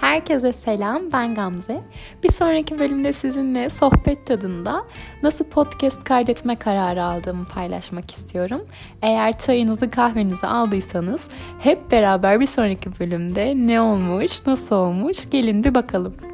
Herkese selam, ben Gamze. Bir sonraki bölümde sizinle sohbet tadında nasıl podcast kaydetme kararı aldığımı paylaşmak istiyorum. Eğer çayınızı kahvenizi aldıysanız hep beraber bir sonraki bölümde ne olmuş, nasıl olmuş gelin bir bakalım.